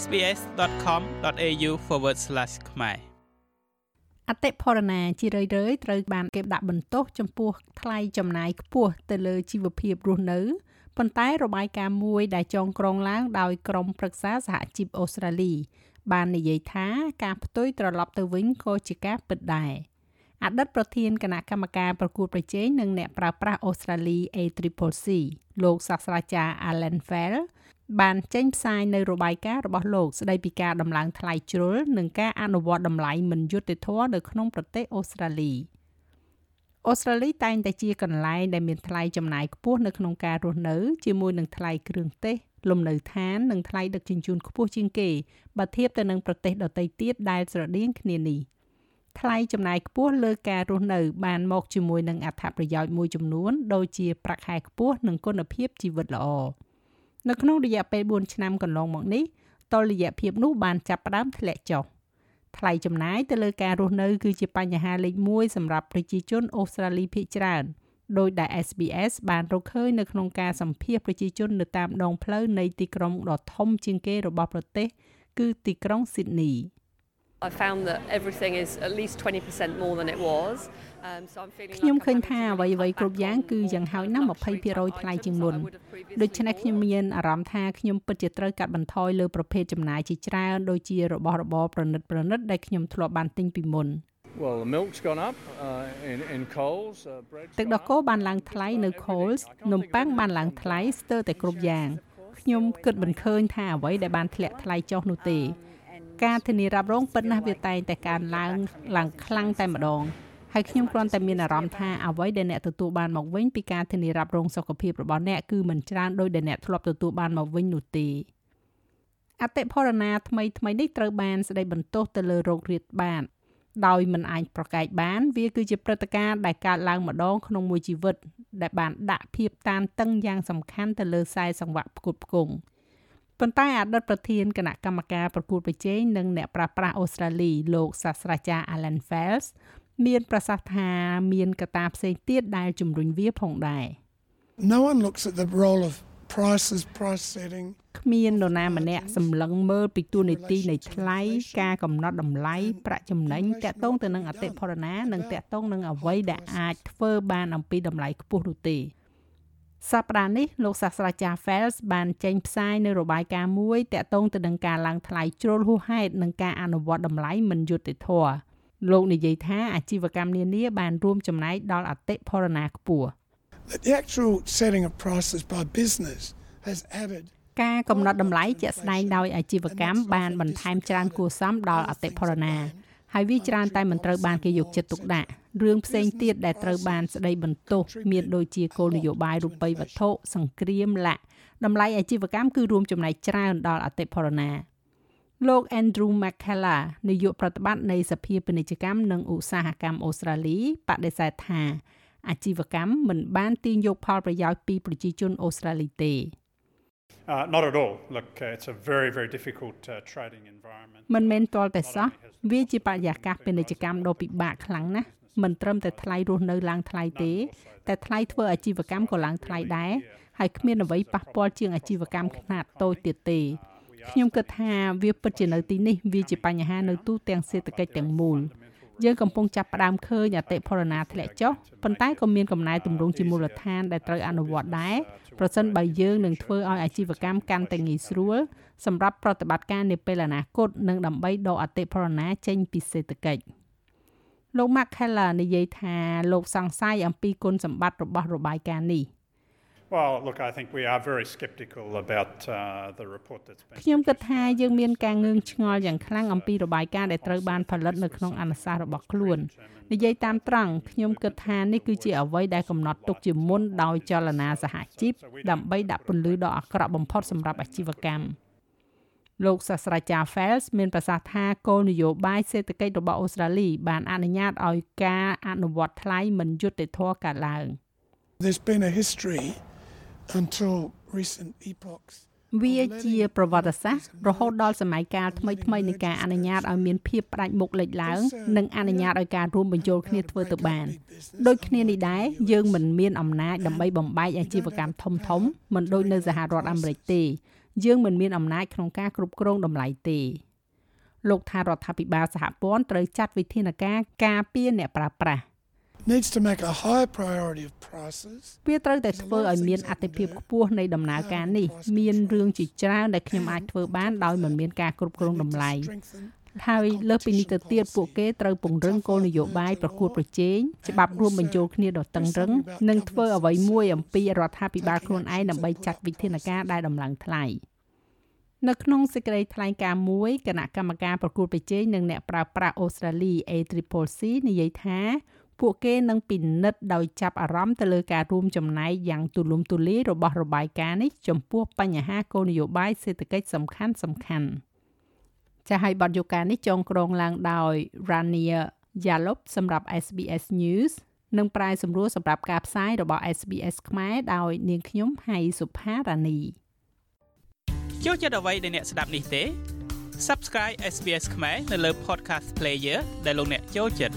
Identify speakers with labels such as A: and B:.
A: sbs.com.au/ ខ្មែរ
B: អតិផរណាជារឿយៗត្រូវបានគេដាក់បន្ទោសចំពោះថ្លៃចំណាយខ្ពស់ទៅលើជីវភាពរស់នៅប៉ុន្តែរបាយការណ៍មួយដែលចងក្រងឡើងដោយក្រុមប្រឹក្សាសហជីពអូស្ត្រាលី បាននិយាយថាការផ្ទុយត្រឡប់ទៅវិញក៏ជាការពិតដែរអតីតប្រធានគណៈកម្មការប្រកួតប្រជែងនិងអ្នកប្រើប្រាស់អូស្ត្រាលី ACCC លោកសាស្ត្រាចារ្យ Alan Fell បានចេញផ្សាយនៅរបាយការណ៍របស់លោកស្ដីពីការដំឡើងថ្លៃជ្រុលនិងការអនុវត្តតម្លៃមិនយុត្តិធម៌នៅក្នុងប្រទេសអូស្ត្រាលីអូស្ត្រាលីតែងតែជាកន្លែងដែលមានថ្លៃចំណាយខ្ពស់នៅក្នុងការរស់នៅជាមួយនឹងថ្លៃគ្រឿងទេសលំនៅឋាននិងថ្លៃដឹកជញ្ជូនខ្ពស់ជាងគេបើធៀបទៅនឹងប្រទេសដទៃទៀតដែលស្រដៀងគ្នានេះថ្លៃចំណាយខ្ពស់លើការរស់នៅ បានមកជាមួយនឹងអត្ថប្រយោជន៍មួយចំនួន ដូចជាប្រាក់ខែខ្ពស់និងគុណភាពជីវិតល្អ នៅក្នុងរយៈពេល4ឆ្នាំកន្លងមកនេះតុល្យភាពនោះបានចាប់ផ្ដើមធ្លាក់ចុះថ្លៃចំណាយទៅលើការរស់នៅគឺជាបញ្ហាលេខ1សម្រាប់ប្រជាជនអូស្ត្រាលីភាគច្រើនដោយដែល SBS បានរកឃើញនៅក្នុងការសម្ភាសប្រជាជននៅតាមដងផ្លូវនៃទីក្រុងដ៏ធំជាងគេរបស់ប្រទេស គឺទីក្រុង Sydney ។
C: I found that everything is at least 20% more than it was.
B: Um so I'm feeling ខ្ញុំឃើញថាអ្វីអ្វីគ្រប់យ៉ាងគឺយ៉ាងហោចណាស់20%ថ្លៃជាងមុនដូច្នេះខ្ញុំមានអារម្មណ៍ថាខ្ញុំពិតជាត្រូវកាត់បន្ថយលើប្រភេទចំណាយជាច្រើនដូចជារបស់របរប្រណិតប្រណិតដែលខ្ញុំធ្លាប់បានទិញពីមុន
D: Well the milk's gone up uh, in in Coles uh, bread
B: ទឹកដោះគោបានឡើងថ្លៃនៅ Coles នំប៉័ងបានឡើងថ្លៃស្ទើរតែគ្រប់យ៉ាងខ្ញុំគិតមិនឃើញថាអ្វីដែលបានធ្លាក់ថ្លៃចុះនោះទេ ការធានារ៉ាប់រងពិតណាស់វាតែងតែកើនឡើងឡើងខ្លាំងតែម្ដងហើយខ្ញុំគ្រាន់តែមានអារម្មណ៍ថាអ្វីដែលអ្នកទទួលបានមកវិញពីការធានារ៉ាប់រងសុខភាពរបស់អ្នកគឺមិនច្រើនដោយដែលអ្នកធ្លាប់ទទួលបានមកវិញនោះទេអតិផរណាថ្មីថ្មីនេះត្រូវបានស្ដីបន្ទោសទៅលើโรគរាតបានដោយមិនអាចប្រកែកបាន វាគឺជាព្រឹត្តិការណ៍ដែលកើតឡើងម្ដងក្នុងមួយជីវិត ដែលបានដាក់ភាពតានតឹងយ៉ាងសំខាន់ទៅលើខ្សែសង្វាក់ផ្គត់ផ្គង់ ប៉ុន្តែអតីតប្រធានគណៈកម្មការប្រកួតប្រជែងនិងអ្នកប្រាស្រ័យអូស្ត្រាលីលោកសាស្ត្រាចារ្យ Alan Fels មានប្រសាសន៍ថាមានកត្តាផ្សេងទៀតដែលជំរុញវាផងដែរ
E: No one looks at the role of prices price setting
B: គ្មាននរណាម្នាក់សម្លឹងមើលពីទួលនីតិនៃថ្លៃការកំណត់តម្លៃប្រាក់ចំណេញតាក់ទងទៅនឹងអតិផរណានិងតាក់ទងនឹងអ្វីដែលអាចធ្វើបានអំពីតម្លៃខ្ពស់នោះទេ សប្តាហ៍នេះលោកសាស្ត្រាចារ្យ Fels បានចេញផ្សាយនៅរបាយការណ៍មួយតាក់ទងទៅនឹងការឡើងថ្លៃជ្រុលហួសហេតុនិងការអនុវត្តតម្លៃមិនយុត្តិធម៌លោកនិយាយថាអាជីវកម្មនានាបានរួមចំណែកដល់អតិផរណាខ្ពស់
E: The actual setting of prices by business has added
B: ការកំណត់តម្លៃជាក់ស្ដែងដោយអាជីវកម្មបានបន្ថែមច្រើនគួរសមដល់អតិផរណា ហើយវាច្រើនតែមិនត្រូវបានគេយកចិត្តទុកដាក់រឿងផ្សេងទៀតដែលត្រូវបានស្ដីបន្ទោសមានដូចជាគោលនយោបាយរូបិយវត្ថុសង្គ្រាមលាក់តម្លៃអាជីវកម្មគឺរួមចំណែកច្រើនដល់អតិផរណាលោក Andrew McKellar នាយកប្រតិបត្តិនៃសភាពាណិជ្ជកម្មនិងឧស្សាហកម្មអូស្ត្រាលីបដិសេធថាអាជីវកម្មមិនបានទាញយកផលប្រយោជន៍ពីប្រជាជនអូស្ត្រាលីទេ
D: Uh, not at all. Look, uh, it's a very, very difficult uh, trading environment.
B: មិនមែនទាល់តែសោះវាជាបរិយាកាសពាណិជ្ជកម្មដ៏ពិបាកខ្លាំងណាស់មិនត្រឹមតែថ្លៃរស់នៅឡើងថ្លៃទេតែថ្លៃធ្វើអាជីវកម្មក៏ឡើងថ្លៃដែរហើយគ្មានអ្វីប៉ះពាល់ជាងអាជីវកម្មខ្នាតតូចទៀតទេខ្ញុំគិតថាវាពិតជានៅទីនេះវាជាបញ្ហានៅទូទាំងសេដ្ឋកិច្ចទាំងមូល យើងកំពុងចាប់ផ្ដើមឃើញអតិផរណាធ្លាក់ចុះប៉ុន្តែក៏មានកំណែទម្រង់ជាមូលដ្ឋានដែលត្រូវអនុវត្តដែរប្រសិនបើយើងនឹងធ្វើឲ្យអាជីវកម្មកាន់តែងាយស្រួលសម្រាប់ប្រតិបត្តិការនាពេលអនាគតនិងដើម្បីដកអតិផរណាចេញពីសេដ្ឋកិច្ចលោក Mark Keller និយាយថាលោកសង្ស័យអំពីគុណសម្បត្តិរបស់របាយការណ៍នេះ
D: Well, look, I think we are very skeptical about uh, the report that's been
B: ខ្ញុំគិតថាយើងមានការងឿងឆ្ងល់យ៉ាងខ្លាំងអំពីរបាយការណ៍ដែលត្រូវបានផលិតនៅក្នុងអនុសាសន៍របស់ខ្លួននិយាយតាមត្រង់ខ្ញុំគិតថានេះគឺជាអ្វីដែលកំណត់ទុកជាមុនដោយចលនាសហជីពដើម្បីដាក់ពន្លឺដ៏អាក្រក់បំផុតសម្រាប់អាជីវកម្មលោកសាស្ត្រាចារ្យ Fels មានប្រសាសន៍ថាគោលនយោបាយសេដ្ឋកិច្ចរបស់អូស្ត្រាលីបានអនុញ្ញាតឲ្យការអនុវត្តថ្លៃមិនយុត្តិធម៌កើតឡើង
E: There's been a history until recent epochs
B: វាជាប្រវត្តិសាស្ត្ររហូតដល់សម័យកាលថ្មីថ្មីនៃការអនុញ្ញាតឲ្យមានភាពផ្ដាច់មុខលេចឡើងនិងអនុញ្ញាតឲ្យការរួមបញ្ចូលគ្នាធ្វើទៅបានដូចគ្នានេះដែរយើងមិនមានអំណាចដើម្បីបំបែកអាជីវកម្មធំធំមិនដូចនៅសហរដ្ឋអាមេរិកទេ យើងមិនមានអំណាចក្នុងការគ្រប់គ្រងតម្លៃទេលោកថារដ្ឋាភិបាលសហព័ន្ធត្រូវចាត់វិធានការការពារអ្នកប្រើប្រាស់
E: needs to make a high priority of prices
B: វាត្រូវតែធ្វើឲ្យមានអតិភិបខ្ពស់នៃដំណើរការនេះមានរឿងជាច្រើនដែលខ្ញុំអាចធ្វើបានដោយមិនមានការគ្រប់គ្រងតម្លៃ
E: strengthen
B: ហើយលើសពីនេះទៅទៀតពួកគេត្រូវពង្រឹងគោលនយោបាយប្រកួតប្រជែងច្បាប់រួមបញ្ចូលគ្នាដ៏តឹងរឹងនិងធ្វើអ្វីមួយអំពីរដ្ឋាភិបាលខ្លួនឯងដើម្បីចាត់វិធានការដែលដំឡើងថ្លៃនៅក្នុងសេចក្តីថ្លែងការណ៍មួយគណៈកម្មការប្រកួតប្រជែងនិងអ្នកប្រើប្រាស់អូស្ត្រាលី ACCC និយាយថា ពួកគេនឹងពិនិត្យដោយចាប់អារម្មណ៍ទៅលើការរួមចំណែកយ៉ាងទូលំទូលាយរបស់របាយការណ៍នេះចំពោះបញ្ហាគោលនយោបាយសេដ្ឋកិច្ចសំខាន់សំខាន់ៗចាស់ឲ្យបទយការនេះចងក្រងឡើងដោយ Rania Yalop សម្រាប់ SBS News និងប្រាយសម្រួលសម្រាប់ការផ្សាយរបស់ SBS ខ្មែរដោយនាងខ្ញុំហៃសុផារ៉ានី
A: ចូលចិត្តអ្វីដែលអ្នកស្ដាប់នេះទេ Subscribe SBS ខ្មែរនៅលើ Podcast Player ដែលលោកអ្នកចូលចិត្ត